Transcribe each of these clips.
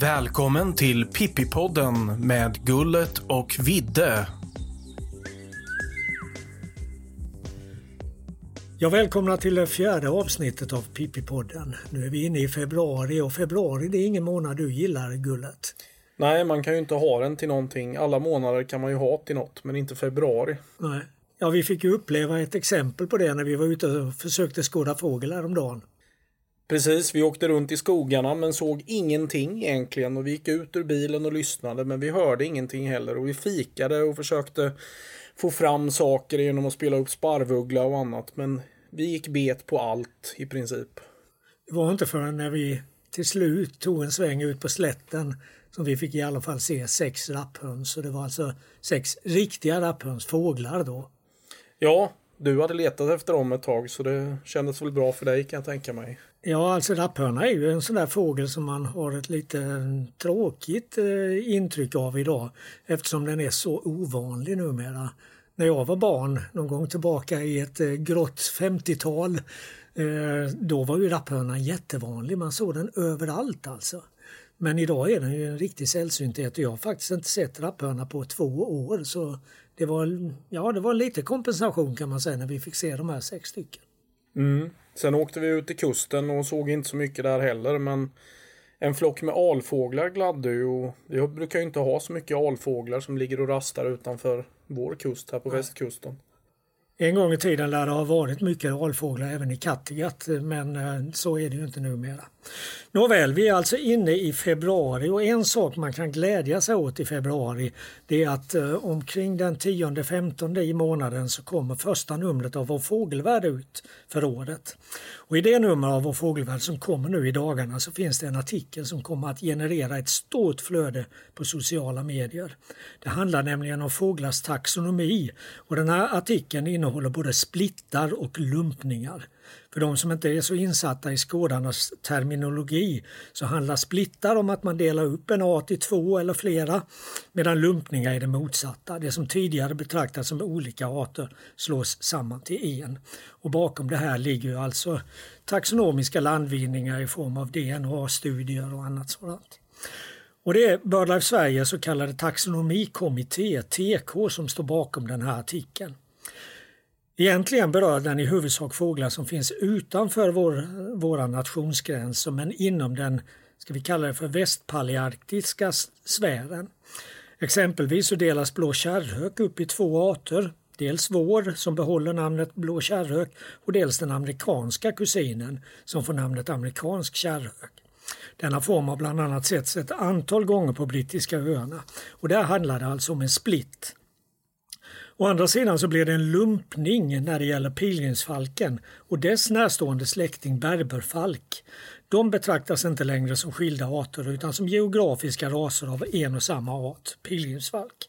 Välkommen till Pippipodden med Gullet och Vidde. Ja, välkomna till det fjärde avsnittet av Pippipodden. Nu är vi inne i februari och februari det är ingen månad du gillar, Gullet. Nej, man kan ju inte ha den till någonting. Alla månader kan man ju ha till något, men inte februari. Nej. Ja, vi fick ju uppleva ett exempel på det när vi var ute och försökte skåda fågel häromdagen. Precis, vi åkte runt i skogarna men såg ingenting egentligen och vi gick ut ur bilen och lyssnade men vi hörde ingenting heller och vi fikade och försökte få fram saker genom att spela upp sparvuggla och annat men vi gick bet på allt i princip. Det var inte förrän när vi till slut tog en sväng ut på slätten som vi fick i alla fall se sex rapphöns och det var alltså sex riktiga rapphöns, fåglar då. Ja, du hade letat efter dem ett tag så det kändes väl bra för dig kan jag tänka mig. Ja, alltså rapphörna är ju en sån där fågel som man har ett lite tråkigt eh, intryck av idag eftersom den är så ovanlig numera. När jag var barn, någon gång tillbaka i ett eh, grått 50-tal, eh, då var ju rapphörnan jättevanlig. Man såg den överallt alltså. Men idag är den ju en riktig sällsynthet och jag har faktiskt inte sett rapphörna på två år. Så det var, ja, det var lite kompensation kan man säga när vi fick se de här sex stycken. Mm. Sen åkte vi ut till kusten och såg inte så mycket där heller men en flock med alfåglar gladde ju och vi brukar ju inte ha så mycket alfåglar som ligger och rastar utanför vår kust här på Nej. västkusten. En gång i tiden lär det ha varit mycket alfåglar även i Kattegatt men eh, så är det ju inte numera. Nåväl, vi är alltså inne i februari och en sak man kan glädja sig åt i februari det är att eh, omkring den 10-15 i månaden så kommer första numret av Vår fågelvärld ut för året. Och I det nummer av Vår fågelvärld som kommer nu i dagarna så finns det en artikel som kommer att generera ett stort flöde på sociala medier. Det handlar nämligen om fåglars taxonomi och den här artikeln innehåller både splittar och lumpningar. För de som inte är så insatta i skådarnas terminologi så handlar splittar om att man delar upp en art i två eller flera medan lumpningar är det motsatta. Det som tidigare betraktats som olika arter slås samman till en. Och bakom det här ligger alltså taxonomiska landvinningar i form av DNA-studier och annat sådant. Och det är BirdLife Sveriges så kallade taxonomikommitté, TK, som står bakom den här artikeln. Egentligen berör den i huvudsak fåglar som finns utanför vår, våra nationsgränser men inom den, ska vi kalla det för västpalearktiska sfären. Exempelvis så delas blå kärrhök upp i två arter. Dels vår som behåller namnet blå kärrhök och dels den amerikanska kusinen som får namnet amerikansk kärrhök. Denna form har bland annat setts ett antal gånger på brittiska öarna och där handlar det alltså om en split Å andra sidan så blir det en lumpning när det gäller pilgrimsfalken och dess närstående släkting berberfalk. De betraktas inte längre som skilda arter utan som geografiska raser av en och samma art, pilgrimsfalk.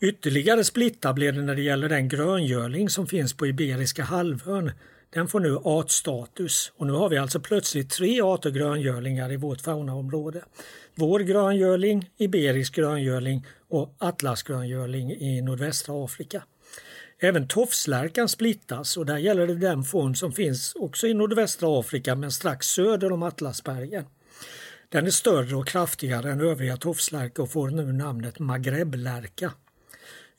Ytterligare splittar blir det när det gäller den gröngöling som finns på Iberiska halvön. Den får nu artstatus och nu har vi alltså plötsligt tre arter gröngölingar i vårt faunaområde. Vår gröngöling, Iberisk gröngöling och atlasgröngöling i nordvästra Afrika. Även tofslärkan splittas och där gäller det den form som finns också i nordvästra Afrika men strax söder om Atlasbergen. Den är större och kraftigare än övriga tofslärkor och får nu namnet magreblärka.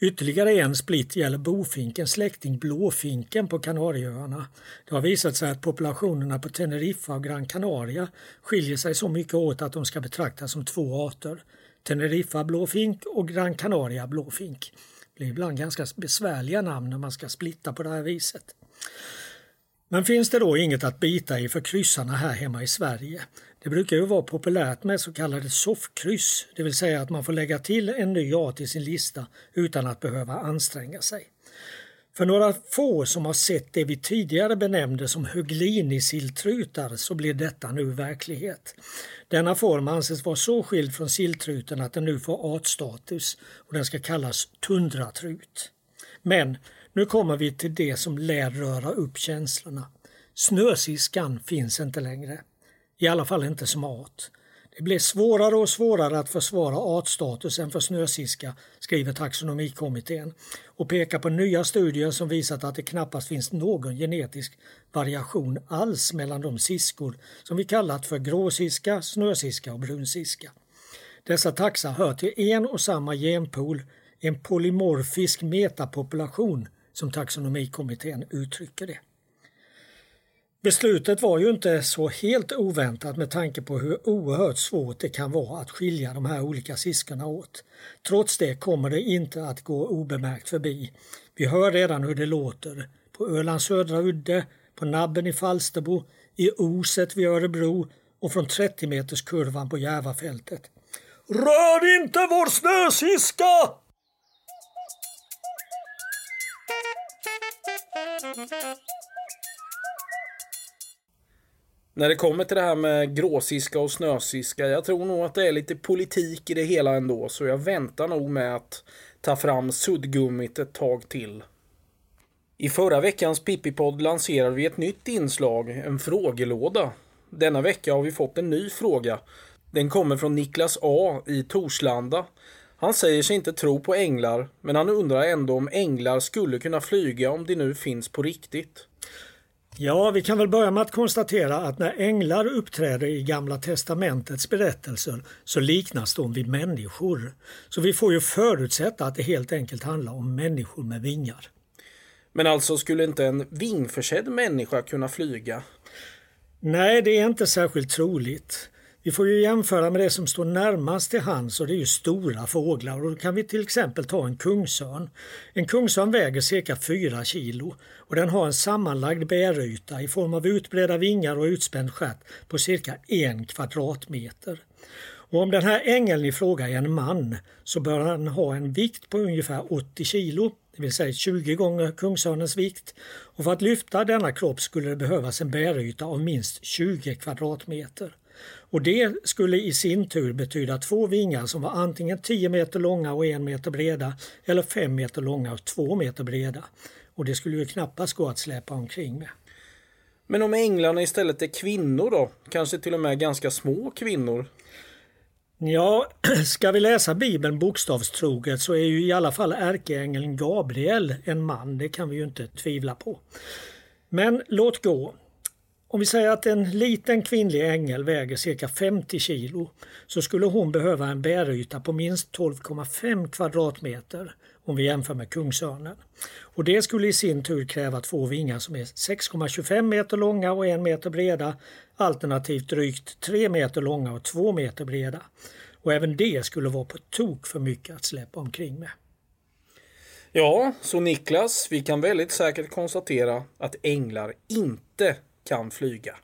Ytterligare en split gäller bofinkens släkting blåfinken på Kanarieöarna. Det har visat sig att populationerna på Teneriffa och Gran Canaria skiljer sig så mycket åt att de ska betraktas som två arter. Teneriffa blåfink och Gran Canaria blåfink. Det blir ibland ganska besvärliga namn när man ska splitta på det här viset. Men finns det då inget att bita i för kryssarna här hemma i Sverige? Det brukar ju vara populärt med så kallade soffkryss, det vill säga att man får lägga till en ny art i sin lista utan att behöva anstränga sig. För några få som har sett det vi tidigare benämnde som höglinisilltrutar så blir detta nu verklighet. Denna form anses vara så skild från silltruten att den nu får artstatus och den ska kallas tundratrut. Men nu kommer vi till det som lär röra upp känslorna. Snösiskan finns inte längre. I alla fall inte som art. Det blir svårare och svårare att försvara artstatusen för snösiska, skriver taxonomikommittén och pekar på nya studier som visat att det knappast finns någon genetisk variation alls mellan de siskor som vi kallat för gråsiska, snösiska och brunsiska. Dessa taxa hör till en och samma genpool, en polymorfisk metapopulation som taxonomikommittén uttrycker det. Beslutet var ju inte så helt oväntat med tanke på hur oerhört svårt det kan vara att skilja de här olika siskorna åt. Trots det kommer det inte att gå obemärkt förbi. Vi hör redan hur det låter. På Ölands södra udde, på Nabben i Falsterbo, i Oset vid Örebro och från 30 meters kurvan på Järvafältet. Rör inte vår snösiska! När det kommer till det här med gråsiska och snösiska, jag tror nog att det är lite politik i det hela ändå, så jag väntar nog med att ta fram suddgummit ett tag till. I förra veckans Pippipodd lanserade vi ett nytt inslag, en frågelåda. Denna vecka har vi fått en ny fråga. Den kommer från Niklas A i Torslanda. Han säger sig inte tro på änglar, men han undrar ändå om änglar skulle kunna flyga om de nu finns på riktigt. Ja, vi kan väl börja med att konstatera att när änglar uppträder i Gamla testamentets berättelser så liknas de vid människor. Så vi får ju förutsätta att det helt enkelt handlar om människor med vingar. Men alltså skulle inte en vingförsedd människa kunna flyga? Nej, det är inte särskilt troligt. Vi får ju jämföra med det som står närmast till hands och det är ju stora fåglar. Och då kan vi till exempel ta en kungsörn. En kungsörn väger cirka 4 kilo och den har en sammanlagd bäryta i form av utbredda vingar och utspänd stjärt på cirka en kvadratmeter. Och om den här ängeln i fråga är en man så bör han ha en vikt på ungefär 80 kilo, det vill säga 20 gånger kungsörnens vikt. Och för att lyfta denna kropp skulle det behövas en bäryta av minst 20 kvadratmeter. Och det skulle i sin tur betyda två vingar som var antingen 10 meter långa och 1 meter breda eller 5 meter långa och 2 meter breda. Och det skulle ju knappast gå att släpa omkring med. Men om änglarna istället är kvinnor då? Kanske till och med ganska små kvinnor? Ja, ska vi läsa Bibeln bokstavstroget så är ju i alla fall ärkeängeln Gabriel en man, det kan vi ju inte tvivla på. Men låt gå. Om vi säger att en liten kvinnlig ängel väger cirka 50 kilo så skulle hon behöva en bäryta på minst 12,5 kvadratmeter om vi jämför med kungsörnen. Och det skulle i sin tur kräva två vingar som är 6,25 meter långa och 1 meter breda alternativt drygt 3 meter långa och 2 meter breda. Och även det skulle vara på tok för mycket att släppa omkring med. Ja, så Niklas, vi kan väldigt säkert konstatera att änglar inte kan flyga.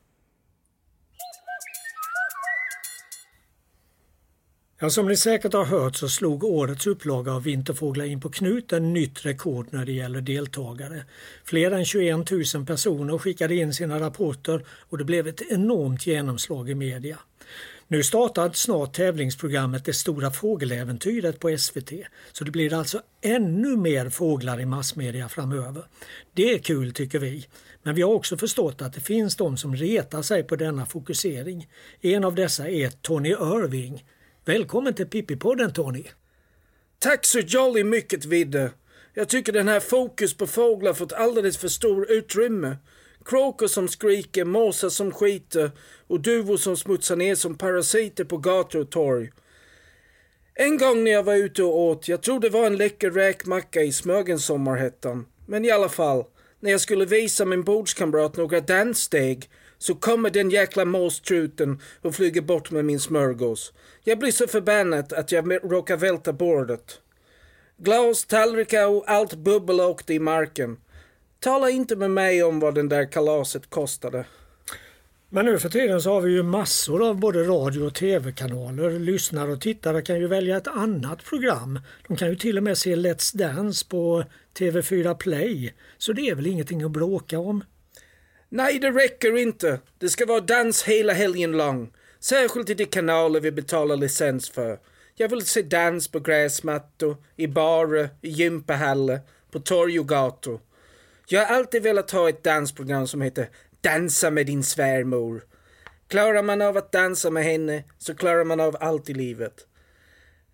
Ja, som ni säkert har hört så slog årets upplaga av Vinterfåglar in på knuten nytt rekord när det gäller deltagare. Fler än 21 000 personer skickade in sina rapporter och det blev ett enormt genomslag i media. Nu startar snart tävlingsprogrammet Det stora fågeläventyret på SVT så det blir alltså ännu mer fåglar i massmedia framöver. Det är kul tycker vi. Men vi har också förstått att det finns de som retar sig på denna fokusering. En av dessa är Tony Irving. Välkommen till Pippi-podden Tony! Tack så jolly mycket Vidde! Jag tycker den här fokus på fåglar fått alldeles för stor utrymme. Kråkor som skriker, måsar som skiter och duvor som smutsar ner som parasiter på gator och torg. En gång när jag var ute och åt, jag tror det var en läcker räkmacka i Smögen sommarhettan. Men i alla fall, när jag skulle visa min bordskamrat några danssteg så kommer den jäkla måstruten och flyger bort med min smörgås. Jag blir så förbannad att jag råkar välta bordet. Glas, tallrikar och allt bubbel åkte i marken. Tala inte med mig om vad den där kalaset kostade. Men nu för tiden så har vi ju massor av både radio och tv-kanaler. Lyssnare och tittare kan ju välja ett annat program. De kan ju till och med se Let's Dance på TV4 Play. Så det är väl ingenting att bråka om? Nej, det räcker inte. Det ska vara dans hela helgen lång. Särskilt i de kanaler vi betalar licens för. Jag vill se dans på gräsmattor, i barer, i gympahallar, på torg och gator. Jag har alltid velat ha ett dansprogram som heter Dansa med din svärmor. Klarar man av att dansa med henne så klarar man av allt i livet.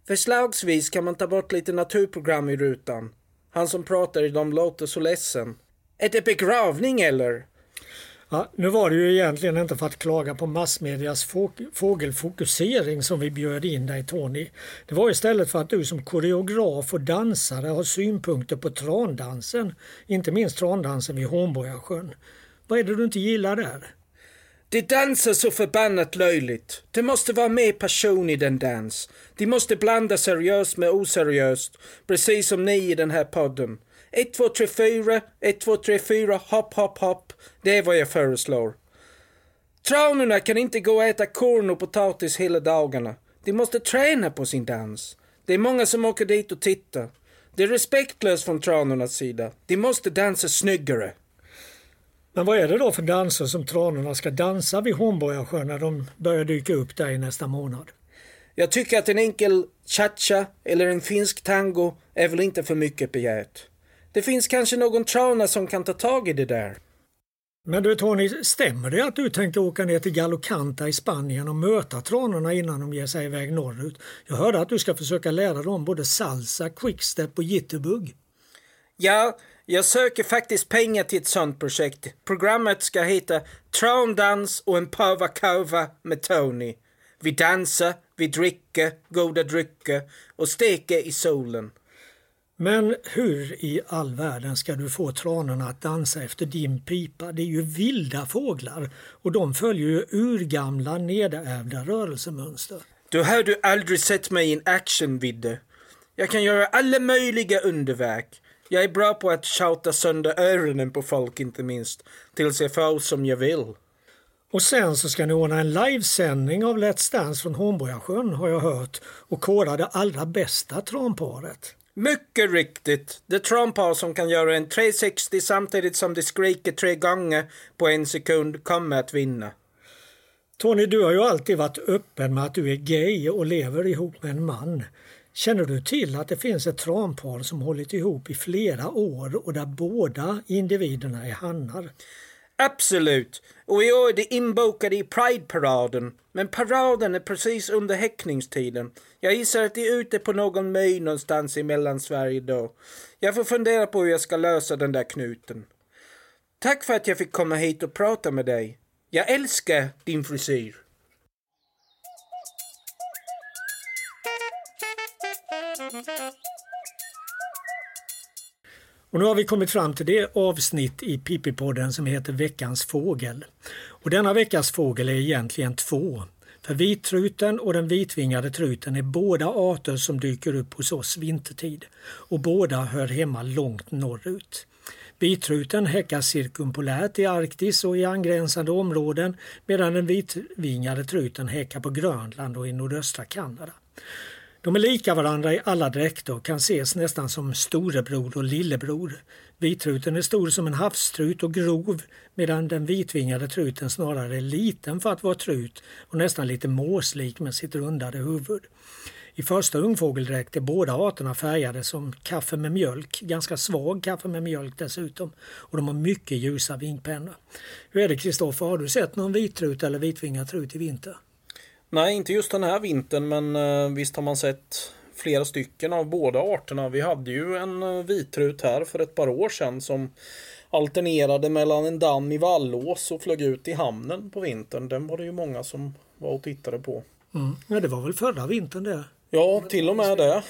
Förslagsvis kan man ta bort lite naturprogram i rutan. Han som pratar i dem låter så ledsen. Är det begravning eller? Ja, nu var det ju egentligen inte för att klaga på massmedias fågelfokusering som vi bjöd in dig Tony. Det var istället för att du som koreograf och dansare har synpunkter på trandansen. Inte minst trandansen vid Hornborgasjön. Vad är det du inte gillar där? De dansar så förbannat löjligt. Det måste vara mer passion i den dans. De måste blanda seriöst med oseriöst, precis som ni i den här podden. 1, 2, 3, 4, 1, 2, 3, 4, hopp, hopp, hopp. Det är vad jag föreslår. Tranorna kan inte gå och äta korn och potatis hela dagarna. De måste träna på sin dans. Det är många som åker dit och tittar. Det är respektlöst från tranornas sida. De måste dansa snyggare. Men vad är det då för danser som tranorna ska dansa vid Hornborgasjön när de börjar dyka upp där i nästa månad? Jag tycker att en enkel cha-cha eller en finsk tango är väl inte för mycket begärt. Det finns kanske någon trana som kan ta tag i det där. Men du Tony, stämmer det att du tänker åka ner till Galocanta i Spanien och möta tranorna innan de ger sig iväg norrut? Jag hörde att du ska försöka lära dem både salsa, quickstep och jitterbug. Ja, jag söker faktiskt pengar till ett sånt projekt. Programmet ska heta Trondans och en pava med Tony. Vi dansar, vi dricker goda drycker och steker i solen. Men hur i all världen ska du få tranorna att dansa efter din pipa? Det är ju vilda fåglar och de följer ju urgamla nedärvda rörelsemönster. Du har du aldrig sett mig i en actionvidde. Jag kan göra alla möjliga underverk. Jag är bra på att tjata sönder öronen på folk inte minst, tills jag får som jag vill. Och sen så ska ni ordna en livesändning av Let's Dance från Hornborgasjön har jag hört och kora det allra bästa tranparet. Mycket riktigt. Det trampar som kan göra en 360 samtidigt som det skriker tre gånger på en sekund kommer att vinna. Tony, du har ju alltid varit öppen med att du är gay och lever ihop med en man. Känner du till att det finns ett trampar som hållit ihop i flera år och där båda individerna är hannar? Absolut. Och i år är det inbokade i Pride-paraden. Men paraden är precis under häckningstiden. Jag gissar att de är ute på någon my någonstans i Mellansverige då. Jag får fundera på hur jag ska lösa den där knuten. Tack för att jag fick komma hit och prata med dig. Jag älskar din frisyr. Och nu har vi kommit fram till det avsnitt i Pippipodden som heter Veckans fågel. Och denna veckas fågel är egentligen två. För vittruten och den vitvingade truten är båda arter som dyker upp hos oss vintertid och båda hör hemma långt norrut. Vittruten häckar cirkumpolärt i Arktis och i angränsande områden medan den vitvingade truten häckar på Grönland och i nordöstra Kanada. De är lika varandra i alla dräkter och kan ses nästan som storebror och lillebror. Vitruten är stor som en havstrut och grov medan den vitvingade truten snarare är liten för att vara trut och nästan lite måslik med sitt rundade huvud. I första ungfågeldräkt är båda arterna färgade som kaffe med mjölk, ganska svag kaffe med mjölk dessutom. Och de har mycket ljusa vingpennor. Hur är det Kristoffer, har du sett någon vittrut eller vitvingad trut i vinter? Nej, inte just den här vintern, men uh, visst har man sett flera stycken av båda arterna. Vi hade ju en uh, vitrut här för ett par år sedan som alternerade mellan en damm i Vallås och flög ut i hamnen på vintern. Den var det ju många som var och tittade på. Mm. Ja, det var väl förra vintern det? Ja, till och med det.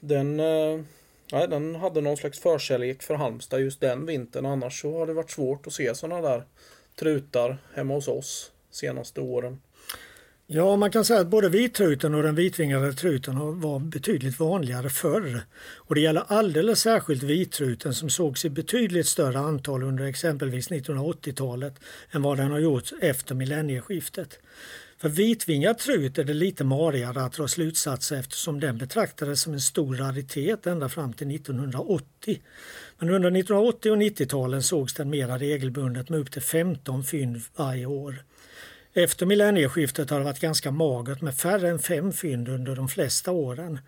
Den, uh, nej, den hade någon slags förkärlek för Halmstad just den vintern. Annars så har det varit svårt att se sådana där trutar hemma hos oss senaste åren. Ja, man kan säga att både vittruten och den vitvingade truten var betydligt vanligare förr. Och det gäller alldeles särskilt vittruten som sågs i betydligt större antal under exempelvis 1980-talet än vad den har gjort efter millennieskiftet. För vitvingad trut är det lite marigare att dra slutsatser eftersom den betraktades som en stor raritet ända fram till 1980. Men under 1980 och 90-talen sågs den mera regelbundet med upp till 15 fynd varje år. Efter millennieskiftet har det varit ganska magert med färre än fem fynd under de flesta åren.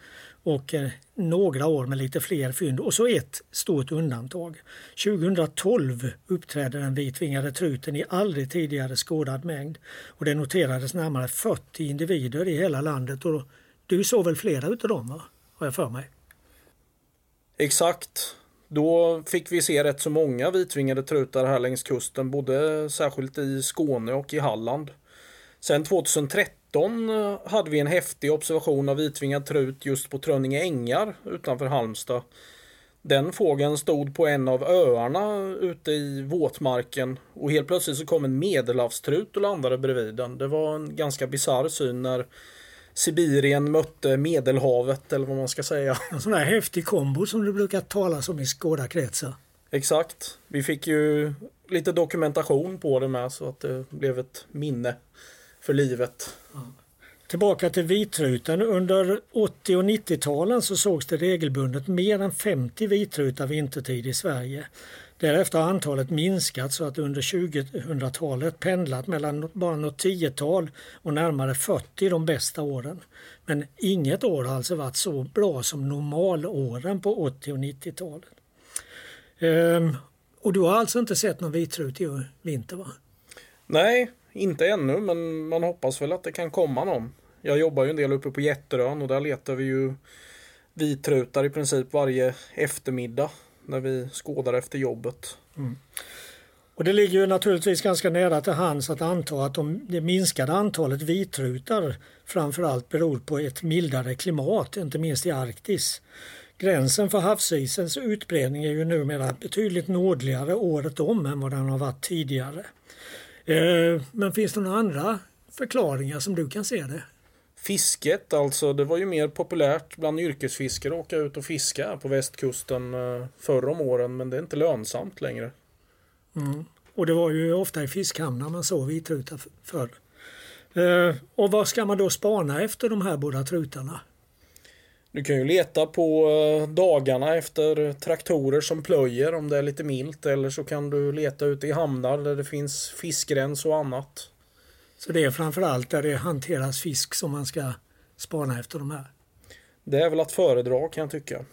och eh, några år med lite fler fynd och så ett stort undantag. 2012 uppträdde den vitvingade truten i aldrig tidigare skådad mängd och det noterades närmare 40 individer i hela landet och du såg väl flera utav dem va? har jag för mig? Exakt. Då fick vi se rätt så många vitvingade trutar här längs kusten, både särskilt i Skåne och i Halland. Sen 2013 eh, hade vi en häftig observation av vitvingad trut just på Trönninge ängar utanför Halmstad. Den fågeln stod på en av öarna ute i våtmarken och helt plötsligt så kom en medelhavstrut och landade bredvid den. Det var en ganska bisarr syn när Sibirien mötte Medelhavet eller vad man ska säga. En sån där häftig kombo som det brukar talas om i skådarkretsar. Exakt. Vi fick ju lite dokumentation på det med så att det blev ett minne för livet. Ja. Tillbaka till vittruten. Under 80 och 90-talen så sågs det regelbundet mer än 50 vitrutar vintertid i Sverige. Därefter har antalet minskat så att under 2000-talet pendlat mellan bara något tiotal och närmare 40 de bästa åren. Men inget år har alltså varit så bra som normalåren på 80 och 90-talet. Ehm, och du har alltså inte sett någon vitrut i vinter va? Nej, inte ännu men man hoppas väl att det kan komma någon. Jag jobbar ju en del uppe på Jätterön och där letar vi ju vitrutar i princip varje eftermiddag när vi skådar efter jobbet. Mm. Och Det ligger ju naturligtvis ganska nära till hands att anta att de, det minskade antalet vitrutar framförallt beror på ett mildare klimat, inte minst i Arktis. Gränsen för havsisens utbredning är ju numera betydligt nordligare året om än vad den har varit tidigare. Eh, men finns det några andra förklaringar som du kan se det? Fisket alltså, det var ju mer populärt bland yrkesfiskare att åka ut och fiska på västkusten eh, förr om åren men det är inte lönsamt längre. Mm. Och det var ju ofta i fiskhamnar man såg vitrutar förr. Eh, och vad ska man då spana efter de här båda trutarna? Du kan ju leta på eh, dagarna efter traktorer som plöjer om det är lite milt eller så kan du leta ute i hamnar där det finns fiskrens och annat. Så det är framförallt där det hanteras fisk som man ska spana efter de här. Det är väl att föredra kan jag tycka.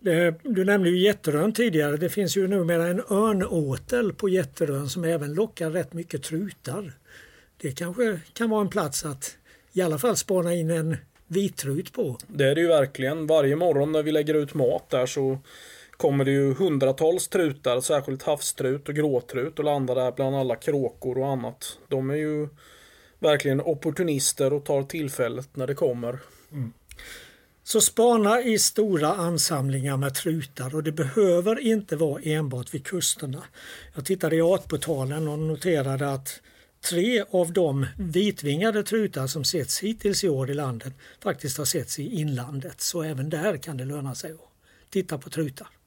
Det, du nämnde ju Jätterön tidigare. Det finns ju numera en örnåtel på Jätterön som även lockar rätt mycket trutar. Det kanske kan vara en plats att i alla fall spana in en vitrut på. Det är det ju verkligen. Varje morgon när vi lägger ut mat där så kommer det ju hundratals trutar, särskilt havstrut och gråtrut och landar där bland alla kråkor och annat. De är ju verkligen opportunister och tar tillfället när det kommer. Mm. Så spana i stora ansamlingar med trutar och det behöver inte vara enbart vid kusterna. Jag tittade i Artportalen och noterade att tre av de vitvingade trutar som setts hittills i år i landet faktiskt har setts i inlandet. Så även där kan det löna sig att titta på trutar.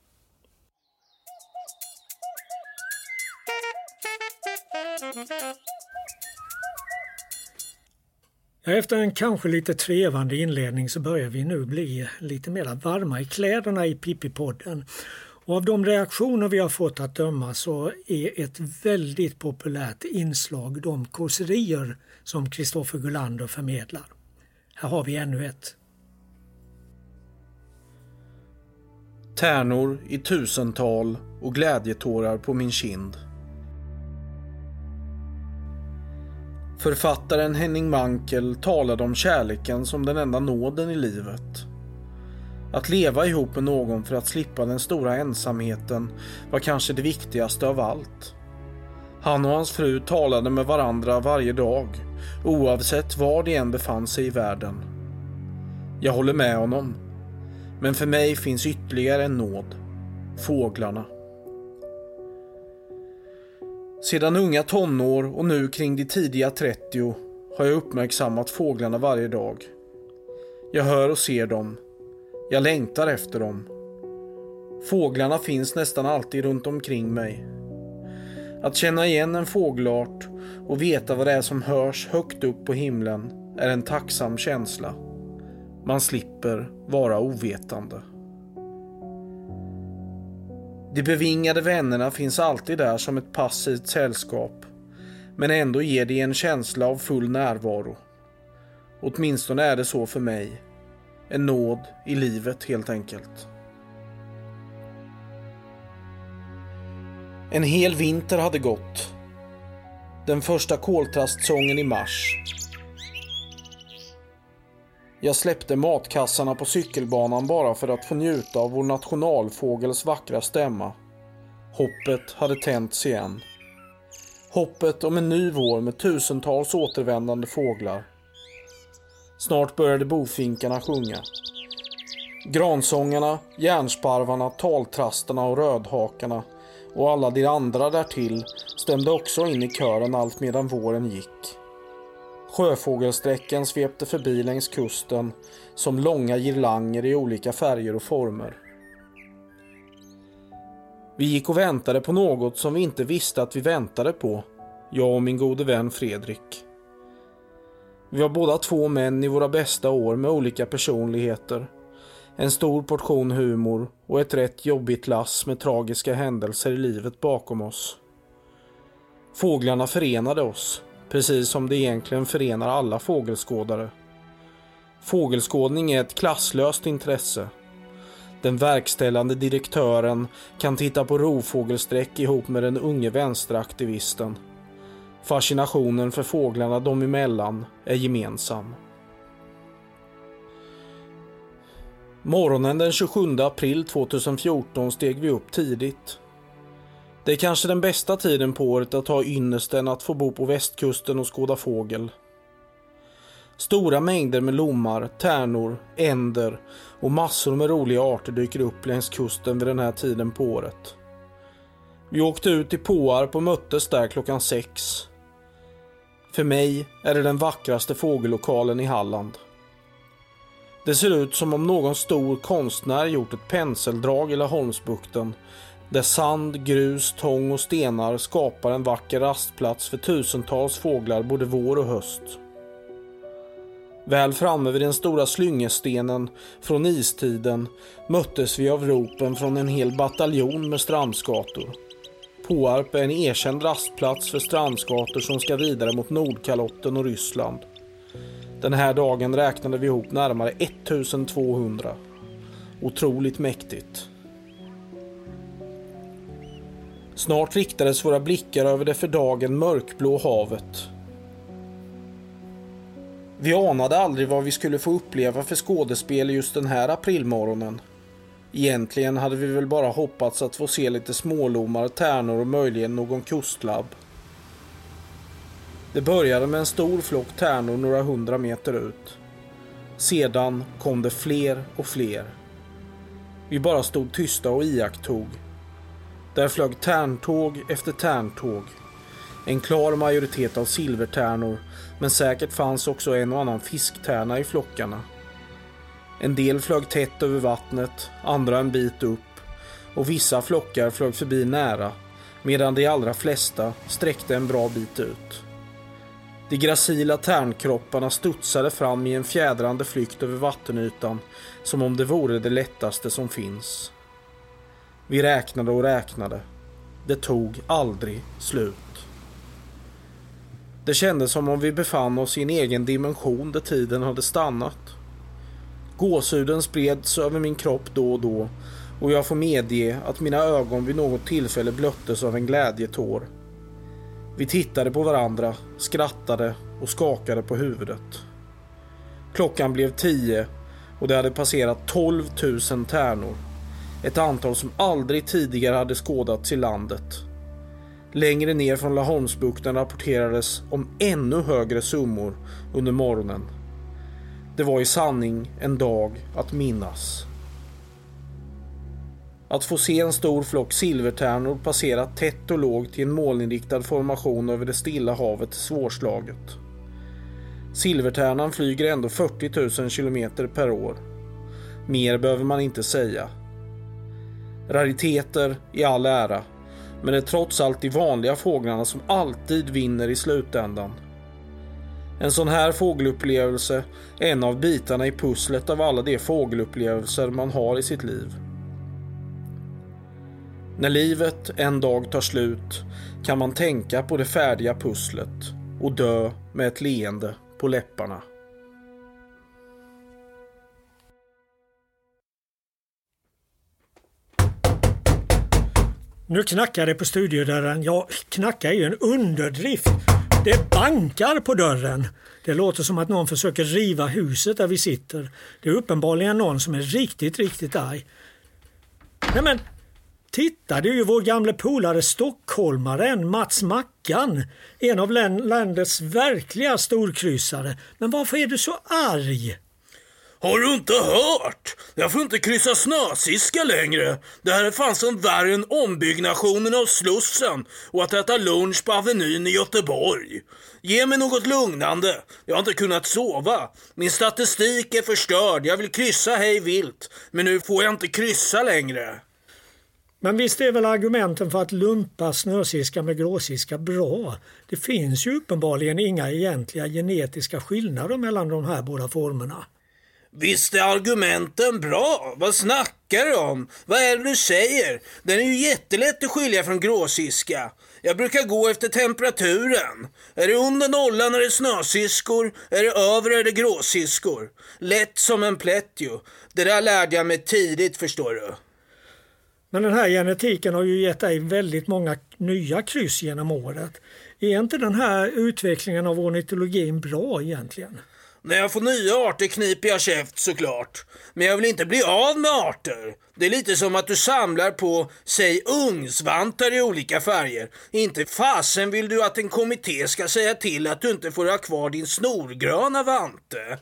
Efter en kanske lite trevande inledning så börjar vi nu bli lite mer varma i kläderna i Pippi-podden. Och av de reaktioner vi har fått att döma så är ett väldigt populärt inslag de kåserier som Kristoffer Gullander förmedlar. Här har vi ännu ett. Tärnor i tusental och glädjetårar på min kind. Författaren Henning Mankell talade om kärleken som den enda nåden i livet. Att leva ihop med någon för att slippa den stora ensamheten var kanske det viktigaste av allt. Han och hans fru talade med varandra varje dag, oavsett var de än befann sig i världen. Jag håller med honom. Men för mig finns ytterligare en nåd. Fåglarna. Sedan unga tonår och nu kring de tidiga 30 har jag uppmärksammat fåglarna varje dag. Jag hör och ser dem. Jag längtar efter dem. Fåglarna finns nästan alltid runt omkring mig. Att känna igen en fågelart och veta vad det är som hörs högt upp på himlen är en tacksam känsla. Man slipper vara ovetande. De bevingade vännerna finns alltid där som ett passivt sällskap. Men ändå ger de en känsla av full närvaro. Åtminstone är det så för mig. En nåd i livet helt enkelt. En hel vinter hade gått. Den första koltrastsången i mars. Jag släppte matkassarna på cykelbanan bara för att få njuta av vår nationalfågels vackra stämma. Hoppet hade tänts igen. Hoppet om en ny vår med tusentals återvändande fåglar. Snart började bofinkarna sjunga. Gransångarna, järnsparvarna, taltrasterna och rödhakarna och alla de andra därtill stämde också in i kören allt medan våren gick. Sjöfågelsträcken svepte förbi längs kusten som långa girlanger i olika färger och former. Vi gick och väntade på något som vi inte visste att vi väntade på, jag och min gode vän Fredrik. Vi var båda två män i våra bästa år med olika personligheter. En stor portion humor och ett rätt jobbigt lass med tragiska händelser i livet bakom oss. Fåglarna förenade oss, precis som det egentligen förenar alla fågelskådare. Fågelskådning är ett klasslöst intresse. Den verkställande direktören kan titta på rovfågelsträck ihop med den unge vänsteraktivisten. Fascinationen för fåglarna dem emellan är gemensam. Morgonen den 27 april 2014 steg vi upp tidigt. Det är kanske den bästa tiden på året att ha ynnesten att få bo på västkusten och skåda fågel. Stora mängder med lommar, tärnor, änder och massor med roliga arter dyker upp längs kusten vid den här tiden på året. Vi åkte ut till Påarp och möttes där klockan sex. För mig är det den vackraste fågellokalen i Halland. Det ser ut som om någon stor konstnär gjort ett penseldrag i Laholmsbukten där sand, grus, tång och stenar skapar en vacker rastplats för tusentals fåglar både vår och höst. Väl framme vid den stora slyngestenen från istiden möttes vi av ropen från en hel bataljon med strandskator. Påarp är en erkänd rastplats för strandskator som ska vidare mot Nordkalotten och Ryssland. Den här dagen räknade vi ihop närmare 1200. Otroligt mäktigt. Snart riktades våra blickar över det för dagen mörkblå havet. Vi anade aldrig vad vi skulle få uppleva för skådespel just den här aprilmorgonen. Egentligen hade vi väl bara hoppats att få se lite smålommar, tärnor och möjligen någon kustlabb. Det började med en stor flock tärnor några hundra meter ut. Sedan kom det fler och fler. Vi bara stod tysta och iakttog. Där flög tärntåg efter tärntåg. En klar majoritet av silvertärnor, men säkert fanns också en och annan fisktärna i flockarna. En del flög tätt över vattnet, andra en bit upp och vissa flockar flög förbi nära medan de allra flesta sträckte en bra bit ut. De gracila tärnkropparna studsade fram i en fjädrande flykt över vattenytan som om det vore det lättaste som finns. Vi räknade och räknade. Det tog aldrig slut. Det kändes som om vi befann oss i en egen dimension där tiden hade stannat. Gåshuden spreds över min kropp då och då och jag får medge att mina ögon vid något tillfälle blöttes av en glädjetår. Vi tittade på varandra, skrattade och skakade på huvudet. Klockan blev tio och det hade passerat 12 000 tärnor. Ett antal som aldrig tidigare hade skådats i landet. Längre ner från Laholmsbukten rapporterades om ännu högre summor under morgonen. Det var i sanning en dag att minnas. Att få se en stor flock silvertärnor passera tätt och lågt i en målinriktad formation över det stilla havet är svårslaget. Silvertärnan flyger ändå 40 000 kilometer per år. Mer behöver man inte säga. Rariteter i all ära, men det är trots allt de vanliga fåglarna som alltid vinner i slutändan. En sån här fågelupplevelse är en av bitarna i pusslet av alla de fågelupplevelser man har i sitt liv. När livet en dag tar slut kan man tänka på det färdiga pusslet och dö med ett leende på läpparna. Nu knackar det på studiodörren. Ja, knacka är ju en underdrift. Det bankar på dörren. Det låter som att någon försöker riva huset där vi sitter. Det är uppenbarligen någon som är riktigt, riktigt arg. Nej men, titta det är ju vår gamle polare stockholmaren Mats Mackan. En av landets verkliga storkryssare. Men varför är du så arg? Har du inte hört? Jag får inte kryssa snösiska längre. Det här är fansen värre än ombyggnationen av Slussen och att äta lunch på Avenyn i Göteborg. Ge mig något lugnande. Jag har inte kunnat sova. Min statistik är förstörd. Jag vill kryssa hej vilt. Men nu får jag inte kryssa längre. Men visst är väl argumenten för att lumpa snösiska med gråsiska bra? Det finns ju uppenbarligen inga egentliga genetiska skillnader mellan de här båda formerna. Visst är argumenten bra? Vad snackar du om? Vad är det du säger? Den är ju jättelätt att skilja från gråsiska. Jag brukar gå efter temperaturen. Är det under nollan är det snösiskor, är det över är det gråsiskor. Lätt som en plätt ju. Det där lärde jag mig tidigt förstår du. Men den här genetiken har ju gett dig väldigt många nya kryss genom året. Är inte den här utvecklingen av ornitologin bra egentligen? När jag får nya arter kniper jag käft såklart. Men jag vill inte bli av med arter. Det är lite som att du samlar på, säg ugnsvantar i olika färger. Inte fasen vill du att en kommitté ska säga till att du inte får ha kvar din snorgröna vante.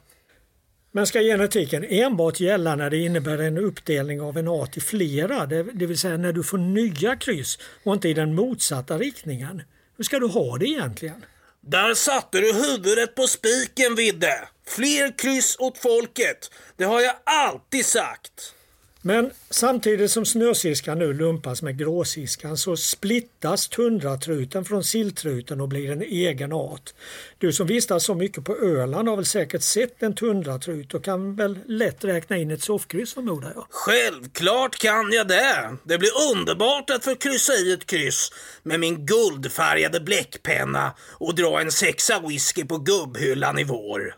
Men ska genetiken enbart gälla när det innebär en uppdelning av en art i flera, det, det vill säga när du får nya kryss och inte i den motsatta riktningen? Hur ska du ha det egentligen? Där satte du huvudet på spiken, Vidde. Fler kryss åt folket. Det har jag alltid sagt. Men samtidigt som snösiskan nu lumpas med gråsiskan så splittas tundratruten från silltruten och blir en egen art. Du som vistas så mycket på Öland har väl säkert sett en tundratrut och kan väl lätt räkna in ett soffkryss förmodar jag? Självklart kan jag det. Det blir underbart att få kryssa i ett kryss med min guldfärgade bläckpenna och dra en sexa whisky på gubbhyllan i vår.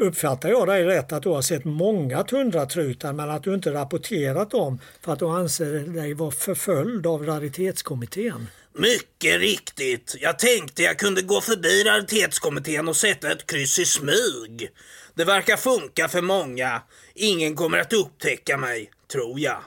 Uppfattar jag dig rätt att du har sett många tundratrutar men att du inte rapporterat dem för att du anser dig vara förföljd av raritetskommittén? Mycket riktigt. Jag tänkte jag kunde gå förbi raritetskommittén och sätta ett kryss i smyg. Det verkar funka för många. Ingen kommer att upptäcka mig, tror jag.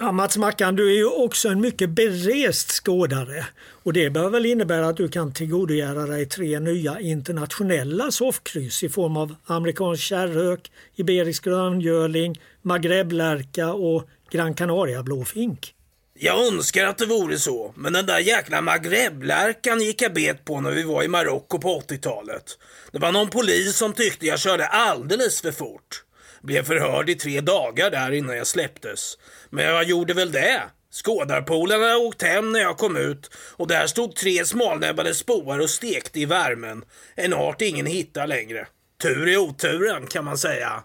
Ja, Mats Mackan, du är ju också en mycket berest skådare och det bör väl innebära att du kan tillgodogöra dig tre nya internationella soffkryss i form av amerikansk kärrhök, iberisk gröngöling, magreblärka och Gran Canaria blåfink. Jag önskar att det vore så, men den där jäkla magreblärkan gick jag bet på när vi var i Marocko på 80-talet. Det var någon polis som tyckte jag körde alldeles för fort. Blev förhörd i tre dagar där innan jag släpptes. Men jag gjorde väl det. Skådarpolarna hade åkt hem när jag kom ut och där stod tre smalnäbbade spåar och stekte i värmen. En art ingen hittar längre. Tur i oturen kan man säga.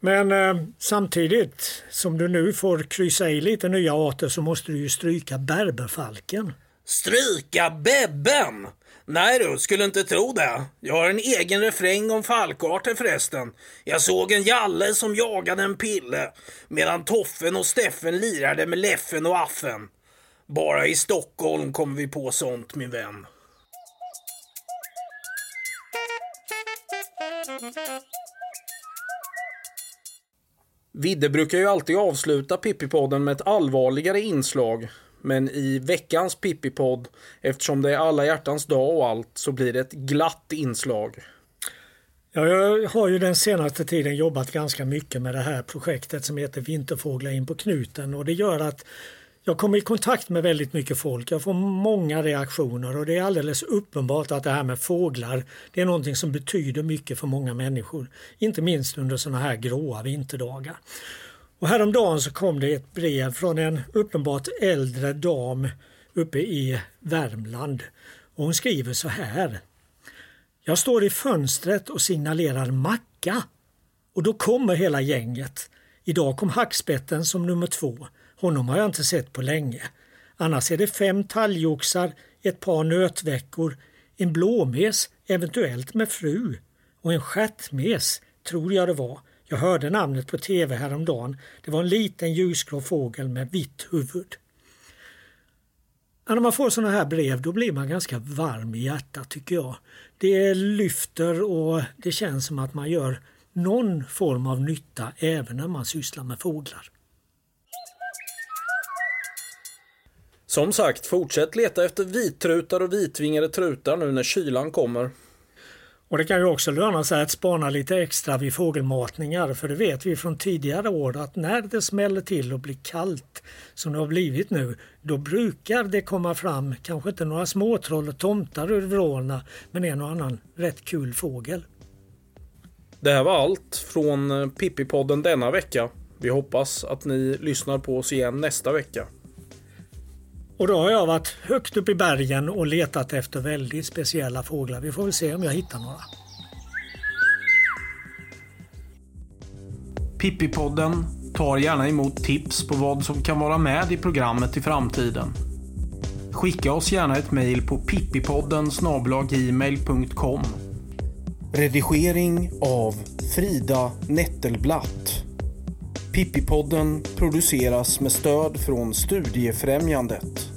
Men eh, samtidigt som du nu får kryssa i lite nya arter så måste du ju stryka berberfalken. Stryka bebben? Nej du, skulle inte tro det. Jag har en egen refräng om falkarter förresten. Jag såg en jalle som jagade en pille medan Toffen och Steffen lirade med Leffen och Affen. Bara i Stockholm kommer vi på sånt min vän. Vidde brukar ju alltid avsluta Pippipodden med ett allvarligare inslag men i veckans Pippi-podd, eftersom det är alla hjärtans dag och allt, så blir det ett glatt inslag. Ja, jag har ju den senaste tiden jobbat ganska mycket med det här projektet som heter Vinterfåglar in på knuten och det gör att jag kommer i kontakt med väldigt mycket folk. Jag får många reaktioner och det är alldeles uppenbart att det här med fåglar det är någonting som betyder mycket för många människor. Inte minst under sådana här gråa vinterdagar. Och häromdagen så kom det ett brev från en uppenbart äldre dam uppe i Värmland. Och hon skriver så här. Jag står i fönstret och signalerar macka. Och då kommer hela gänget. Idag kom hackspetten som nummer två. Honom har jag inte sett på länge. Annars är det fem talgoxar, ett par nötveckor, en blåmes, eventuellt med fru, och en stjärtmes, tror jag det var, jag hörde namnet på tv häromdagen. Det var en liten ljusgrå fågel med vitt huvud. när man får sådana här brev då blir man ganska varm i hjärtat tycker jag. Det lyfter och det känns som att man gör någon form av nytta även när man sysslar med fåglar. Som sagt, fortsätt leta efter vittrutar och vitvingade trutar nu när kylan kommer. Och det kan ju också löna sig att spana lite extra vid fågelmatningar för det vet vi från tidigare år att när det smäller till och blir kallt som det har blivit nu då brukar det komma fram kanske inte några småtroll och tomtar ur vrårna men en och annan rätt kul fågel. Det här var allt från Pippipodden denna vecka. Vi hoppas att ni lyssnar på oss igen nästa vecka. Och då har jag varit högt upp i bergen och letat efter väldigt speciella fåglar. Vi får väl se om jag hittar några. Pippi-podden tar gärna emot tips på vad som kan vara med i programmet i framtiden. Skicka oss gärna ett mejl på pippipodden. Redigering av Frida Nettelblatt. Pippipodden produceras med stöd från Studiefrämjandet.